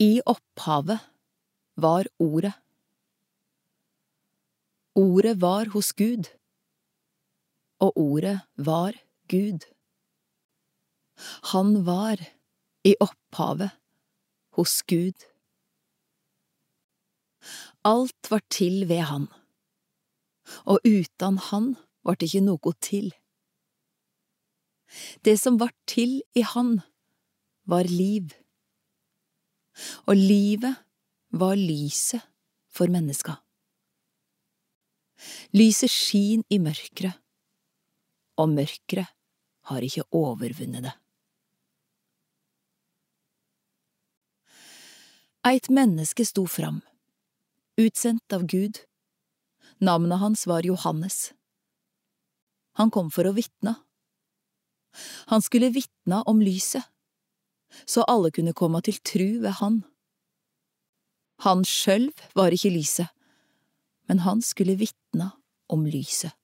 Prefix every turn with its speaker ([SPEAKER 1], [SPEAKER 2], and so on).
[SPEAKER 1] I opphavet var Ordet. Ordet var hos Gud, og Ordet var Gud. Han var i opphavet hos Gud. Alt var til ved han, og utan han var det ikke noe til. Det som var til i han, var liv, og livet var lyset for menneska. Lyset skin i mørkret, og mørkret har ikke overvunnet det. Eit menneske sto fram, utsendt av Gud. Navnet hans var Johannes. Han kom for å vitne. Han skulle vitne om lyset, så alle kunne komme til tru ved han. Han sjølv var ikke lyset, men han skulle vitna om lyset.